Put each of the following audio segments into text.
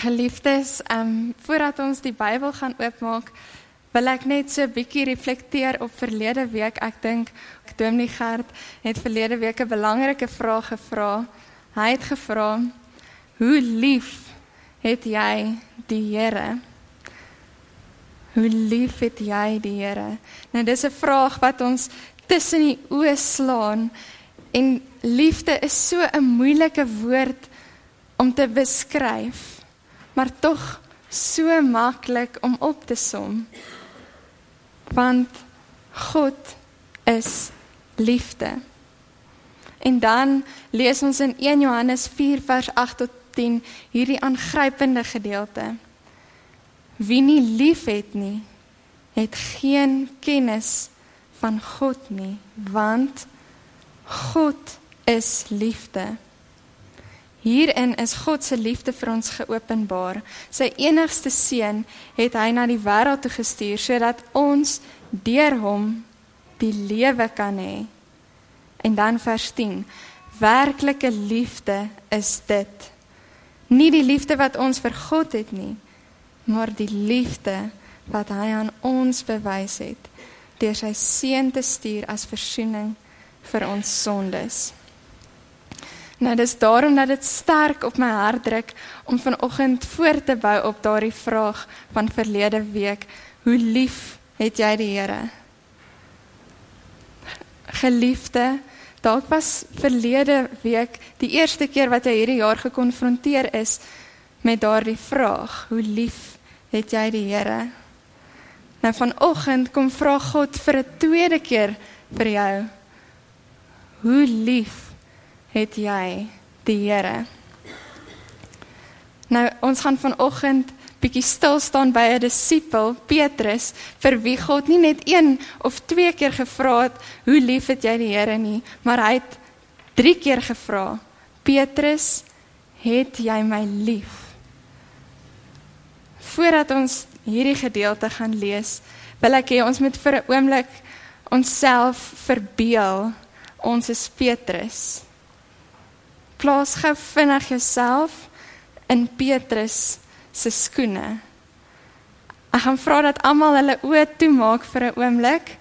Geliefdes, ehm um, voordat ons die Bybel gaan oopmaak, wil ek net so 'n bietjie reflekteer op verlede week. Ek dink Dominee Gert het verlede week 'n belangrike vraag gevra. Hy het gevra: "Hoe lief het jy die Here?" Hoe lief het jy die Here? Nou dis 'n vraag wat ons tussen die oë slaan en liefde is so 'n moeilike woord om te beskryf maar tog so maklik om op te som. Want God is liefde. En dan lees ons in 1 Johannes 4 vers 8 tot 10 hierdie aangrypende gedeelte. Wie nie liefhet nie, het geen kennis van God nie, want God is liefde. Hierin is God se liefde vir ons geopenbaar. Sy enigste seun het hy na die wêreld toe gestuur sodat ons deur hom die lewe kan hê. En dan vers 10. Werklike liefde is dit. Nie die liefde wat ons vir God het nie, maar die liefde wat hy aan ons bewys het deur sy seun te stuur as verzoening vir ons sondes. Nou dis daarom dat dit sterk op my hart druk om vanoggend voort te bou op daardie vraag van verlede week. Hoe lief het jy die Here? Geliefde, dalk was verlede week die eerste keer wat jy hierdie jaar gekonfronteer is met daardie vraag. Hoe lief het jy die Here? Nou vanoggend kom vra God vir 'n tweede keer vir jou. Hoe lief het jy die Here. Nou ons gaan vanoggend bietjie stil staan by 'n disipel, Petrus, vir wie God nie net een of twee keer gevra het, "Hoe lief het jy die Here nie?" maar hy het 3 keer gevra, "Petrus, het jy my lief?" Voordat ons hierdie gedeelte gaan lees, wil ek hê ons moet vir 'n oomblik onsself verbeel ons is Petrus plaas gou vinnig jouself in Petrus se skoene. Ek gaan vra dat almal hulle oë toemaak vir 'n oomblik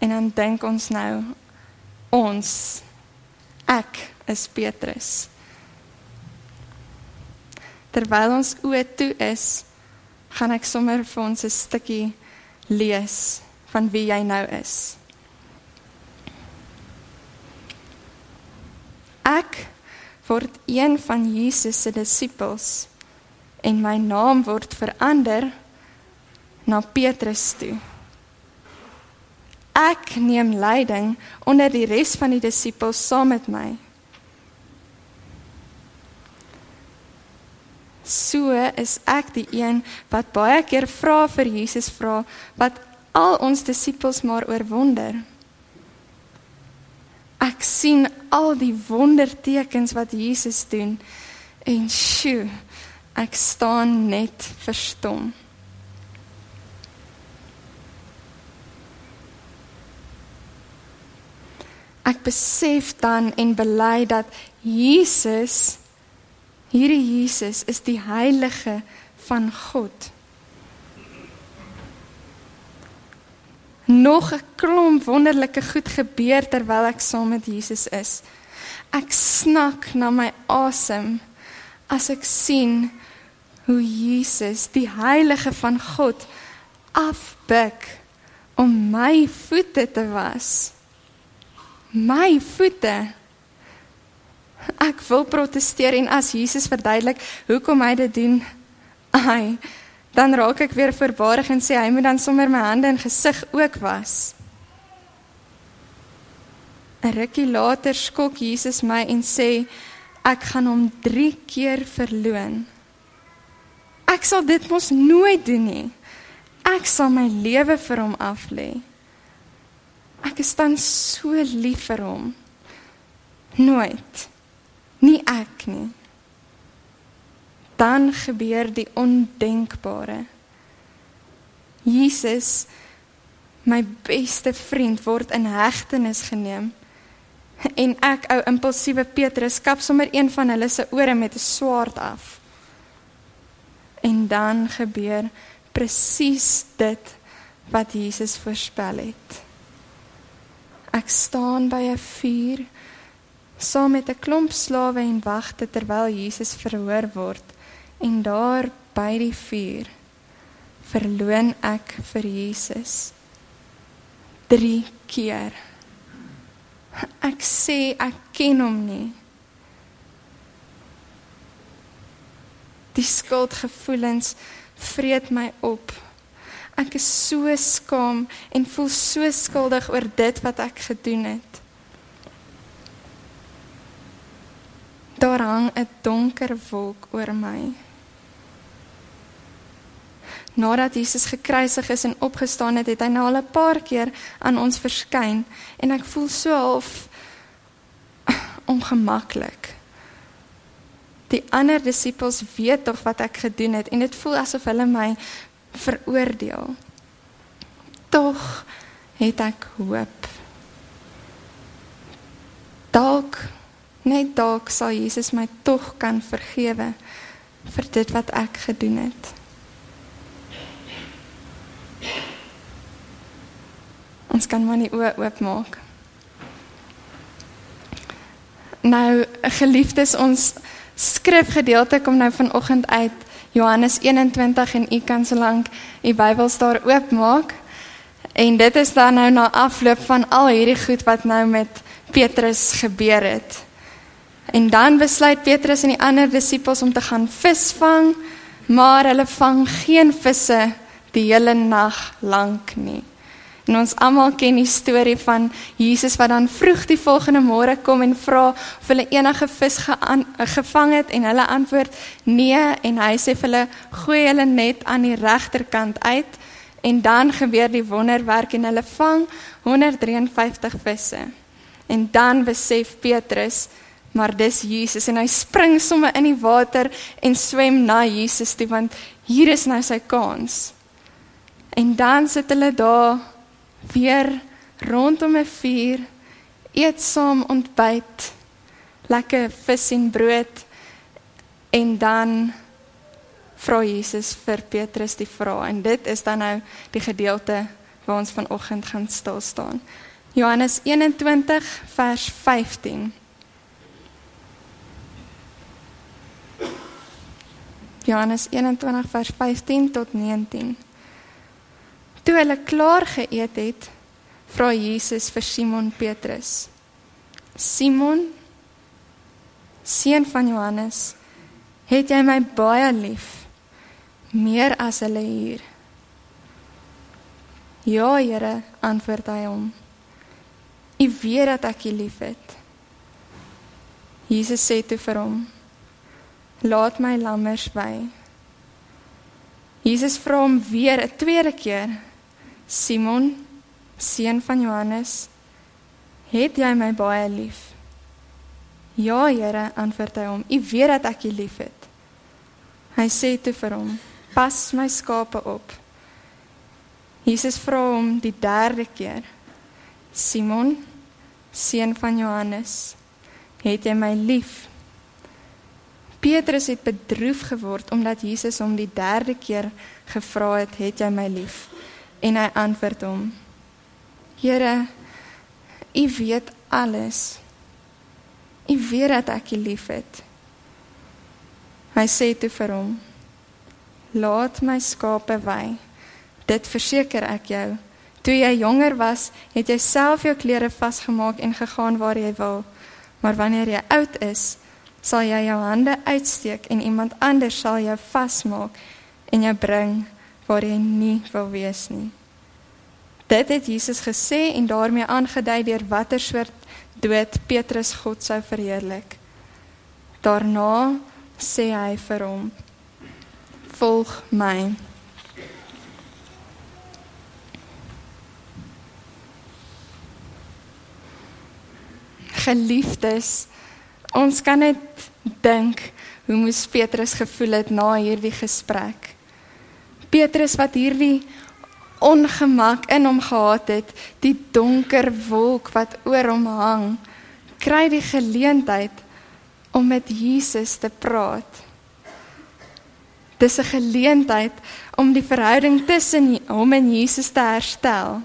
en dan dink ons nou ons ek is Petrus. Terwyl ons oë toe is, gaan ek sommer vir ons 'n stukkie lees van wie jy nou is. Ek word een van Jesus se disippels en my naam word verander na Petrus toe. Ek neem leiding onder die res van die disippels saam met my. So is ek die een wat baie keer vra vir Jesus vra wat al ons disippels maar oorwonder ek sien al die wondertekens wat Jesus doen. En sjoe ek staan net verstom ek besef dan en bely dat Jesus hierdie Jesus is die heilige van God nog 'n klomp wonderlike goed gebeur terwyl ek saam met Jesus is. Ek snak na my asem as ek sien hoe Jesus, die heilige van God, afbuig om my voete te was. My voete. Ek wil proteseer en as Jesus verduidelik hoekom hy dit doen, ai, dan raak ek weer verbaasd en sê hy moet dan sommer my hande en gesig ook was. 'n Rukkie later skok Jesus my en sê ek gaan hom 3 keer verloon. Ek sal dit mos nooit doen nie. Ek sal my lewe vir hom aflê. Ek is dan so lief vir hom. Nooit. Nie ek nie dan gebeur die ondenkbare. Jesus, my beste vriend word in hegtenis geneem en ek ou impulsiewe Petrus kap sommer een van hulle se ore met 'n swaard af. En dan gebeur presies dit wat Jesus voorspel het. Ek staan by 'n vuur saam met 'n klomp slawe en wagte terwyl Jesus verhoor word en daar by die vuur verloon ek vir Jesus 3 keer. Ek sê ek ken hom nie. Die skuldgevoelens vreet my op. Ek is so skaam en voel so skuldig oor dit wat ek gedoen het. Daar hang 'n donker wolk oor my. Nadat Jesus gekruisig is en opgestaan het, het hy nou al 'n paar keer aan ons verskyn en ek voel so half ongemaklik. Die ander disippels weet tog wat ek gedoen het en dit voel asof hulle my veroordeel. Tog het ek hoop. Dalk net dalk sal Jesus my tog kan vergewe vir dit wat ek gedoen het. Ons kan maar nie oopmaak. Nou geliefdes ons skrifgedeelte kom nou vanoggend uit Johannes 21 en u kan solank u Bybels daar oopmaak. En dit is dan nou na afloop van al hierdie goed wat nou met Petrus gebeur het. En dan besluit Petrus en die ander disippels om te gaan visvang, maar hulle vang geen visse die hele nag lank nie. En ons almal ken die storie van Jesus wat dan vroeg die volgende môre kom en vra of hulle enige vis gevang het en hulle antwoord nee en hy sê vir hulle gooi hulle net aan die regterkant uit en dan gebeur die wonderwerk en hulle vang 153 visse. En dan besef Petrus maar dis Jesus en hy spring sommer in die water en swem na Jesus toe want hier is nou sy kans. En dan sit hulle daar weer rondom 'n vuur eet saam ontbyt lekker vis en brood en dan vra Jesus vir Petrus die vraag. En dit is dan nou die gedeelte waar ons vanoggend gaan stil staan. Johannes 21 vers 15 Johannes 21 vers 15 tot 19 Toe hulle klaar geëet het, vra Jesus vir Simon Petrus: "Simon, seun van Johannes, het jy my baie lief, meer as hulle hier?" "Ja, Here," antwoord hy hom. "U weet dat ek u liefhet." Jesus sê toe vir hom: "Laat my lammers wy." Jesus vra hom weer 'n tweede keer: Simon, seun van Johannes, het jy my baie lief? Ja, Here, antwoord hy hom. U weet dat ek u liefhet. Hy sê toe vir hom: Pas my skape op. Jesus vra hom die derde keer: Simon, seun van Johannes, het jy my lief? Petrus het bedroef geword omdat Jesus hom die derde keer gevra het: "Het jy my lief?" En hy antwoord hom: Here, U weet alles. U weet dat ek U liefhet. Hy sê toe vir hom: Laat my skape wy. Dit verseker ek jou. Toe jy jonger was, het jy self jou klere vasgemaak en gegaan waar jy wil. Maar wanneer jy oud is, sal jy jou hande uitsteek en iemand anders sal jou vasmaak en jou bring waar jy nie wil wees nie. Dit het Jesus gesê en daarmee aangedui deur watter soort dood Petrus God sou verheerlik. Daarna sê hy vir hom: "Volg my." Geliefdes, ons kan net dink hoe moes Petrus gevoel het na hierdie gesprek. Petrus wat hierdie ongemak in hom gehad het, die donker wolk wat oor hom hang, kry die geleentheid om met Jesus te praat. Dis 'n geleentheid om die verhouding tussen hom en Jesus te herstel.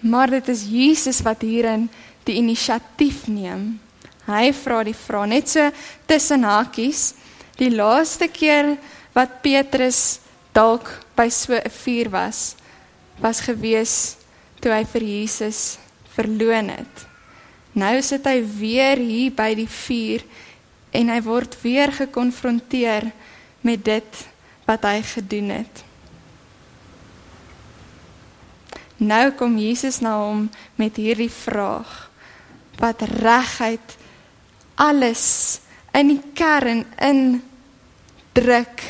Maar dit is Jesus wat hierin die inisiatief neem. Hy vra die vraag net so tussen hakies. Die laaste keer wat Petrus dalk by so 'n vuur was, was gewees toe hy vir Jesus verloon het. Nou sit hy weer hier by die vuur en hy word weer gekonfronteer met dit wat hy gedoen het. Nou kom Jesus na hom met hierdie vraag wat reguit alles in die kern in druk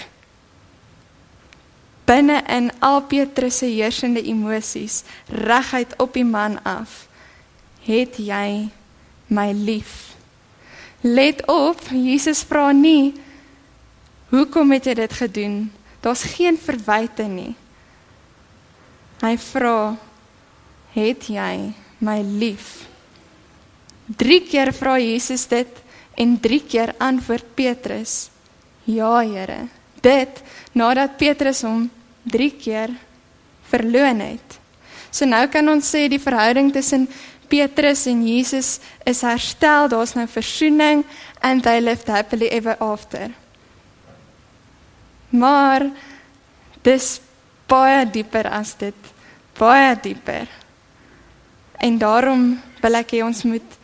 binne in al Petrus se heersende emosies reguit op die man af het jy my lief? Let op Jesus vra nie hoekom het jy dit gedoen? Daar's geen verwyte nie. Hy vra het jy my lief? Drie keer vra Jesus dit en drie keer antwoord Petrus ja Here. Dit nadat Petrus hom 3 keer verloon het. So nou kan ons sê die verhouding tussen Petrus en Jesus is herstel. Daar's nou versoening and they lived happily ever after. Maar dis baie dieper as dit. Baie dieper. En daarom wil ek hê ons moet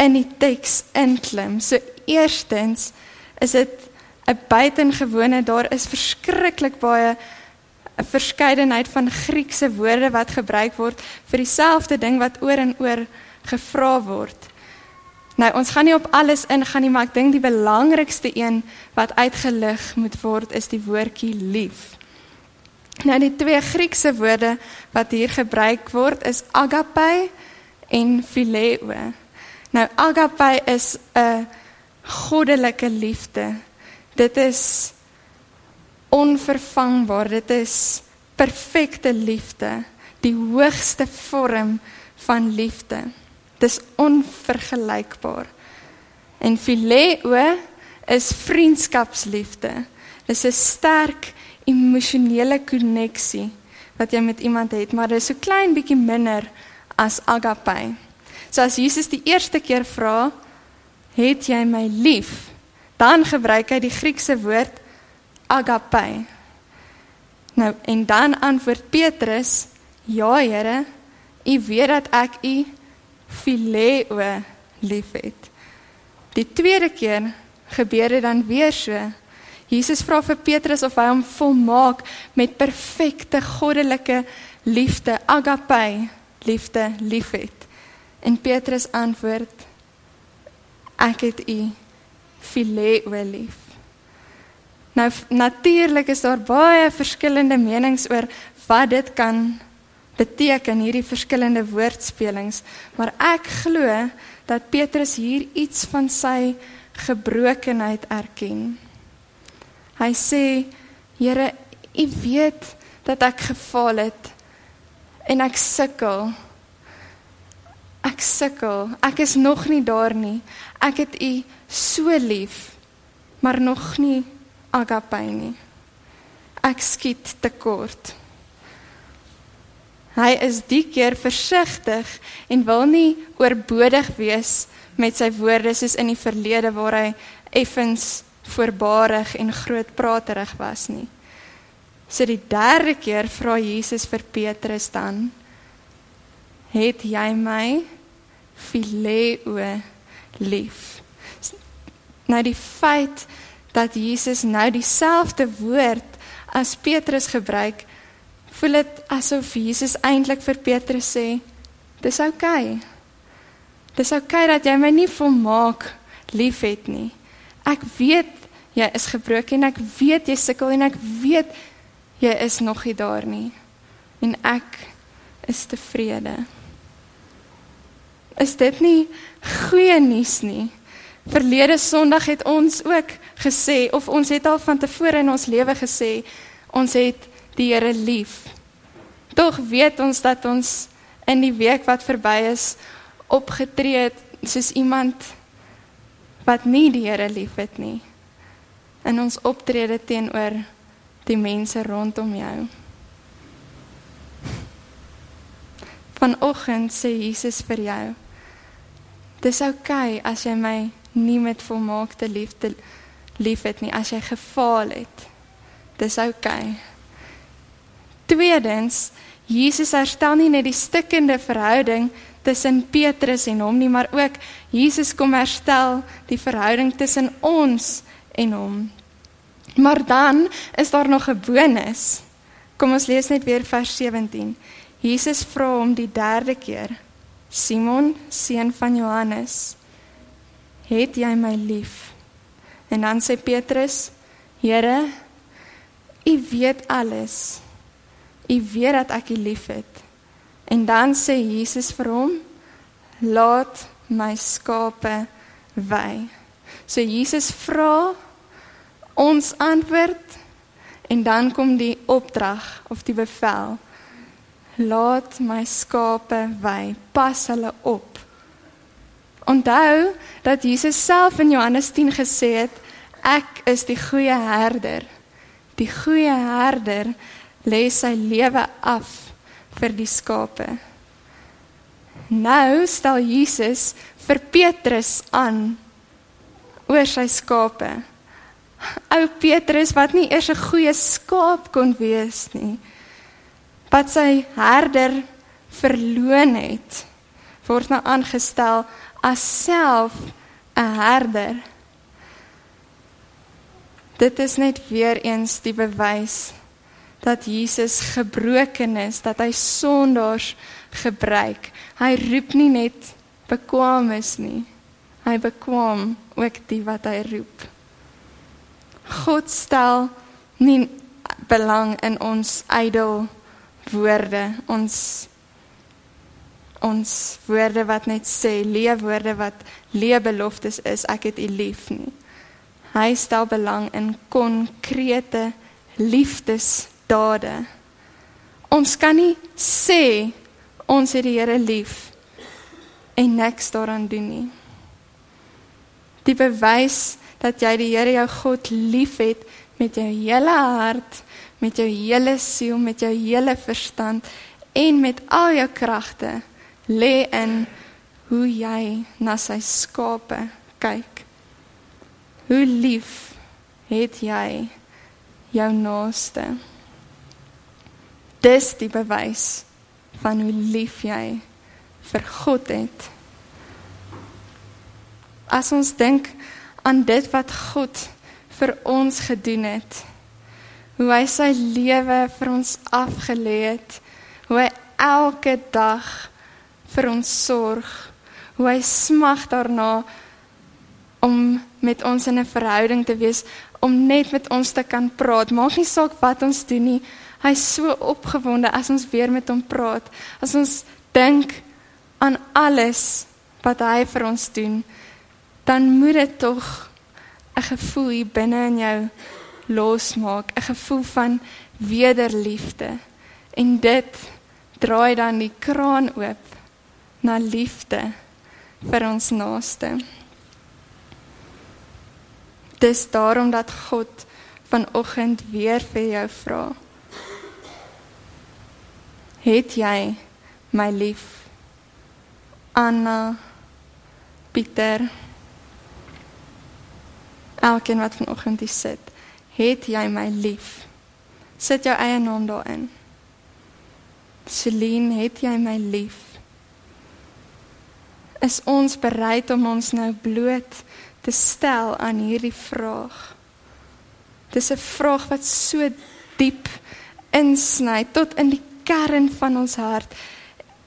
in die teks inklim. So eerstens is dit 'n buitengewone daar is verskriklik baie 'n verskeidenheid van Griekse woorde wat gebruik word vir dieselfde ding wat oor en oor gevra word. Nou ons gaan nie op alles ingaan nie, maar ek dink die belangrikste een wat uitgelig moet word is die woordjie lief. Nou die twee Griekse woorde wat hier gebruik word is agape en phileo. Nou agape is 'n goddelike liefde. Dit is onvervangbaar. Dit is perfekte liefde, die hoogste vorm van liefde. Dis onvergelykbaar. En phileo is vriendskapsliefde. Dis 'n sterk emosionele koneksie wat jy met iemand het, maar dit is so klein bietjie minder as agape. So as Jesus die eerste keer vra, "Het jy my lief?" dan gebruik hy die Griekse woord agape. Nou en dan antwoord Petrus: "Ja, Here, U weet dat ek U phileo liefhet." Die tweede keer gebeur dit dan weer so. Jesus vra vir Petrus of hy hom volmaak met perfekte goddelike liefde, agape, liefde liefhet. En Petrus antwoord: "Ek het U phileo lief." Nou natuurlik is daar baie verskillende menings oor wat dit kan beteken hierdie verskillende woordspelings, maar ek glo dat Petrus hier iets van sy gebrokenheid erken. Hy sê: "Here, U weet dat ek gefaal het en ek sukkel. Ek sukkel. Ek is nog nie daar nie. Ek het U so lief, maar nog nie agape nie. Ek skiet te kort. Hy is die keer versigtig en wil nie oorbodig wees met sy woorde soos in die verlede waar hy effens voorbarig en grootpraterig was nie. So die derde keer vra Jesus vir Petrus dan: "Het jy my phileo lief?" Nou die feit dat Jesus nou dieselfde woord as Petrus gebruik, voel dit asof Jesus eintlik vir Petrus sê: "Dis oukei. Okay. Dis oukei okay dat jy my nie volmaak liefhet nie. Ek weet jy is gebroken en ek weet jy sukkel en ek weet jy is nog nie daar nie. En ek is tevrede." Is dit nie goeie nuus nie? Verlede Sondag het ons ook gesê of ons het al van tevore in ons lewe gesê ons het die Here lief. Tog weet ons dat ons in die week wat verby is opgetree het soos iemand wat nie die Here liefhet nie. in ons optrede teenoor die mense rondom jou. Vanoggend sê Jesus vir jou: Dis oukei okay as jy my nie met volmaakte liefde liefhet nie, as jy gefaal het. Dis oukei. Okay. Tweedens, Jesus herstel nie net die stikkende verhouding tussen Petrus en hom nie, maar ook Jesus kom herstel die verhouding tussen ons en hom. Maar dan is daar nog 'n bonus. Kom ons lees net weer vers 17. Jesus vra hom die derde keer: Simon, seun van Johannes, het jy my lief? En dan sê Petrus: Here, U weet alles. U weet dat ek U liefhet. En dan sê Jesus vir hom: Laat my skape wy. So Jesus vra ons antwoord en dan kom die opdrag of die bevel. Laat my skape wy. Pas hulle op. Onthou dat Jesus self in Johannes 10 gesê het: Ek is die goeie herder. Die goeie herder lê sy lewe af vir die skape. Nou stel Jesus vir Petrus aan oor sy skape. Ou Petrus wat nie eers 'n goeie skaap kon wees nie. Wat sy herder verloon het, word nou aangestel as self 'n herder. Dit is net weer eens die bewys dat Jesus gebroken is, dat hy sondaars gebruik. Hy roep nie net bekwaames nie. Hy bekwam ook die wat hy roep. God stel nie belang in ons ydel woorde, ons ons woorde wat net sê leefwoorde wat leebeloftes is, ek het u lief nie. Hy stel belang in konkrete liefdes dade. Ons kan nie sê ons het die Here lief en niks daaraan doen nie. Die bewys dat jy die Here jou God liefhet met jou hele hart, met jou hele siel, met jou hele verstand en met al jou kragte lê in hoe jy na sy skape kyk. Hoe lief het jy jou naaste? Dis die bewys van hoe lief jy vir God het. As ons dink aan dit wat God vir ons gedoen het, hoe hy sy lewe vir ons afgelê het, hoe hy elke dag vir ons sorg, hoe hy smag daarna om met ons in 'n verhouding te wees, om net met ons te kan praat. Maak nie saak wat ons doen nie. Hy's so opgewonde as ons weer met hom praat. As ons dink aan alles wat hy vir ons doen, dan moet dit tog 'n gevoel hier binne in jou losmaak, 'n gevoel van wederliefde. En dit draai dan die kraan oop na liefde vir ons naaste. Dis daarom dat God vanoggend weer vir jou vra. Het jy my lief? Anna Pieter Elkeen wat vanoggend hier sit, het jy my lief? Sit jou eie naam daarin. Celine, het jy my lief? Is ons bereid om ons nou bloot te stel aan hierdie vraag? Dis 'n vraag wat so diep insny tot in die kern van ons hart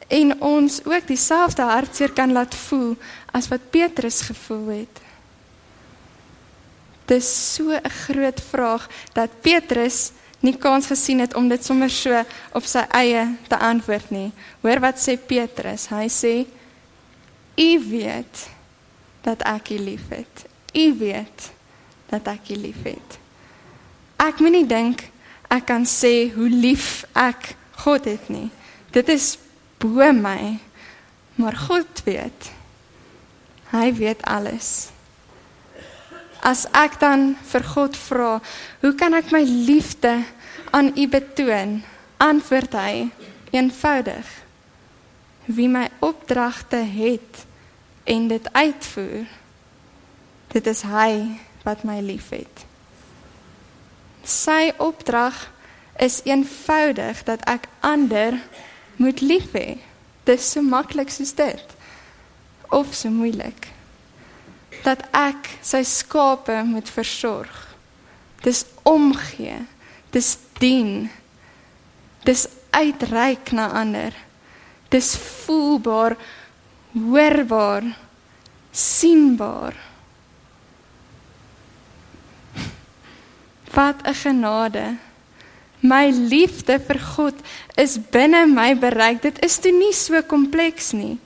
en ons ook dieselfde hartseer kan laat voel as wat Petrus gevoel het. Dis so 'n groot vraag dat Petrus nie kans gesien het om dit sommer so op sy eie te antwoord nie. Hoor wat sê Petrus? Hy sê: "U weet dat ek u liefhet. U weet dat ek u liefhet." Ek moenie dink ek kan sê hoe lief ek God het nie. Dit is bo my. Maar God weet. Hy weet alles. As ek dan vir God vra, hoe kan ek my liefde aan U betoon? Antwoord hy eenvoudig. Wie my opdragte het en dit uitvoer, dit is hy wat my liefhet. Sy opdrag is eenvoudig dat ek ander moet lief hê. Dis so maklik soos dit. Of so moeilik. Dat ek sy skape moet versorg. Dis omgee. Dis dien. Dis uitreik na ander. Dis voelbaar, hoorbaar, sienbaar. Wat 'n genade. My liefde vir God is binne my bereik. Dit is toe nie so kompleks nie.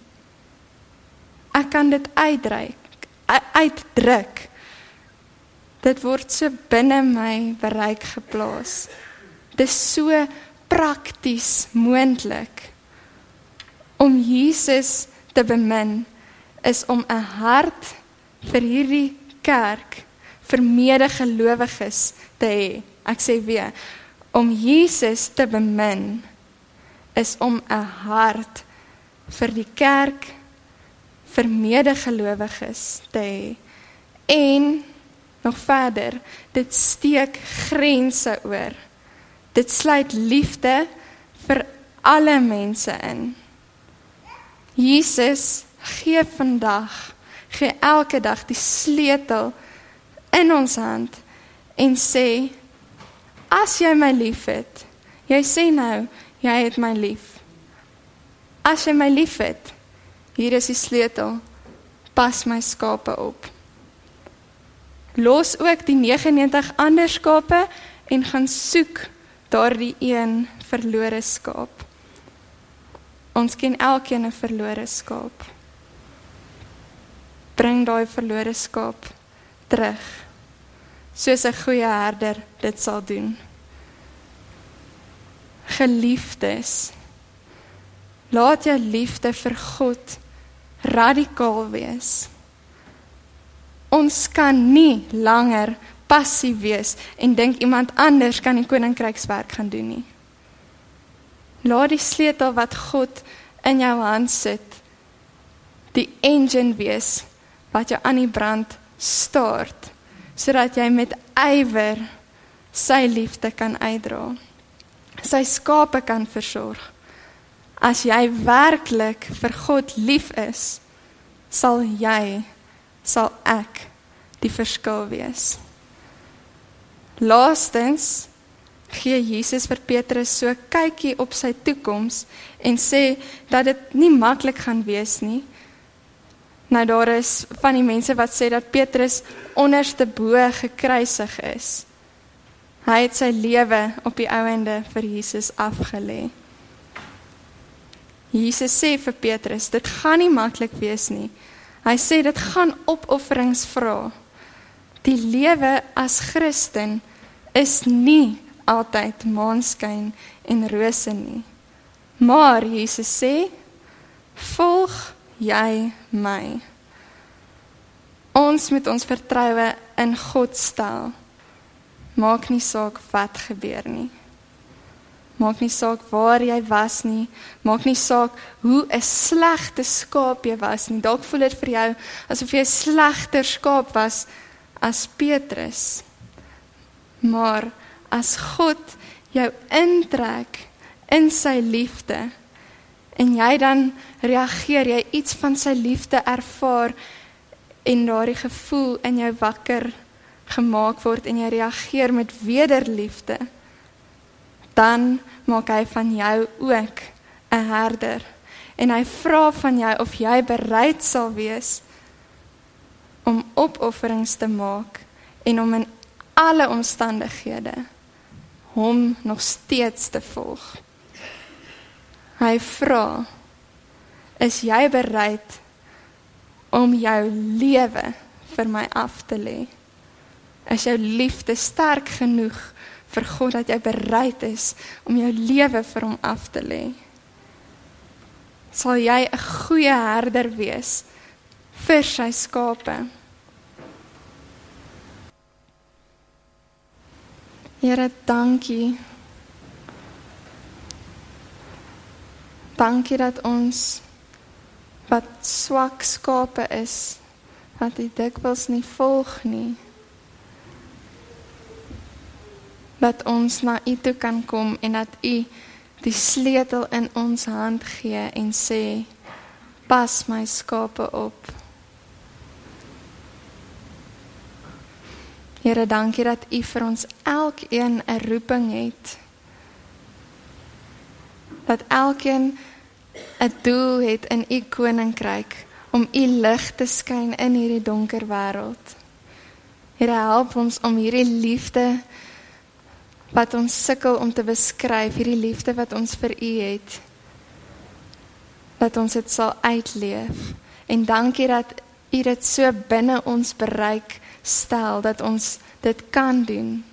Ek kan dit uitdruk, uitdruk. Dit word so binne my bereik geplaas. Dit is so prakties moontlik om Jesus te bemin is om 'n hart vir hierdie kerk vir medegelowiges te hê. Ek sê weer, om Jesus te bemin is om 'n hart vir die kerk vir medegelowiges te hê. En nog verder dit steek grense oor. Dit sluit liefde vir alle mense in Jesus gee vandag gee elke dag die sleutel in ons hand en sê As jy my liefhet, jy sê nou, jy het my lief. As jy my liefhet, hier is die sleutel. Pas my skape op. Los ook die 99 ander skape en gaan soek daardie een verlore skaap. Ons ken elkeen 'n verlore skaap. Bring daai verlore skaap terug soos 'n goeie herder dit sal doen. Geliefdes, laat jou liefde vir God radikaal wees. Ons kan nie langer passief wees en dink iemand anders kan die koninkrykswerk gaan doen nie. Laat die sleutel wat God in jou hand sit, die engine wees wat jou aan die brand start sodat jy met ywer sy liefde kan uitdra. Sy skape kan versorg. As jy werklik vir God lief is, sal jy sal ek die verskil wees. Laastens gee Jesus vir Petrus so kykie op sy toekoms en sê dat dit nie maklik gaan wees nie. Nou daar is van die mense wat sê dat Petrus onderste bo gekruisig is. Hy het sy lewe op die ouende vir Jesus afgelê. Jesus sê vir Petrus, dit gaan nie maklik wees nie. Hy sê dit gaan opofferings vra. Die lewe as Christen is nie altyd maanskyn en rose nie. Maar Jesus sê, volg jy my. Ons moet ons vertroue in God stel. Maak nie saak wat gebeur nie. Maak nie saak waar jy was nie. Maak nie saak hoe 'n slegte skaap jy was nie. Dalk voel dit vir jou asof jy 'n slegter skaap was as Petrus. Maar as God jou intrek in sy liefde en jy dan reageer jy iets van sy liefde ervaar en daardie gevoel in jou wakker gemaak word en jy reageer met wederliefde dan maak hy van jou ook 'n herder. En hy vra van jou of jy bereid sal wees om opofferings te maak en om in alle omstandighede hom nog steeds te volg. Hy vra: Is jy bereid om jou lewe vir my af te lê? Is jou liefde sterk genoeg vir God dat jy bereid is om jou lewe vir hom af te lê? Sal jy 'n goeie herder wees vir sy skape? Here, dankie. Dankie dat ons wat swak skape is, wat U dikwels nie volg nie. Dat ons na U toe kan kom en dat U die sleutel in ons hand gee en sê pas my skape op. Here, dankie dat U vir ons elkeen 'n roeping het. Dat elkeen 'n doel het in U koninkryk om U lig te skyn in hierdie donker wêreld. Here, help ons om hierdie liefde wat ons sukkel om te beskryf, hierdie liefde wat ons vir U het, dat ons dit sal uitleef. En dankie dat U dit so binne ons bereik stel dat ons dit kan doen.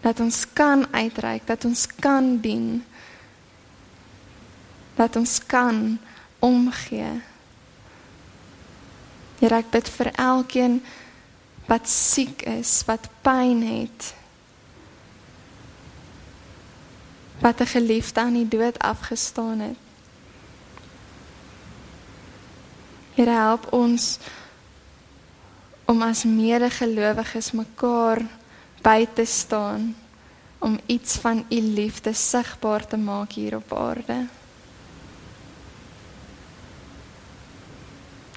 Dat ons kan uitreik, dat ons kan dien. Dat ons kan omgee. Here ek bid vir elkeen wat siek is, wat pyn het. Wat 'n geliefde aan die dood afgestaan het. Here help ons om as medegelowiges mekaar by te staan om iets van u liefde sigbaar te maak hier op aarde.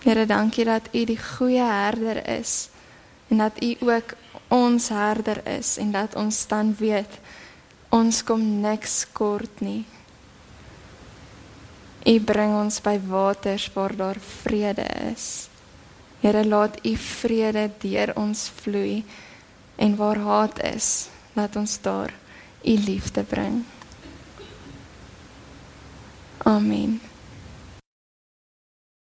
Here, dankie dat u die goeie herder is en dat u ook ons herder is en dat ons dan weet ons kom niks kort nie. U bring ons by waters waar daar vrede is. Here laat u vrede deur ons vloei en waar haat is, laat ons daar u liefde bring. Amen.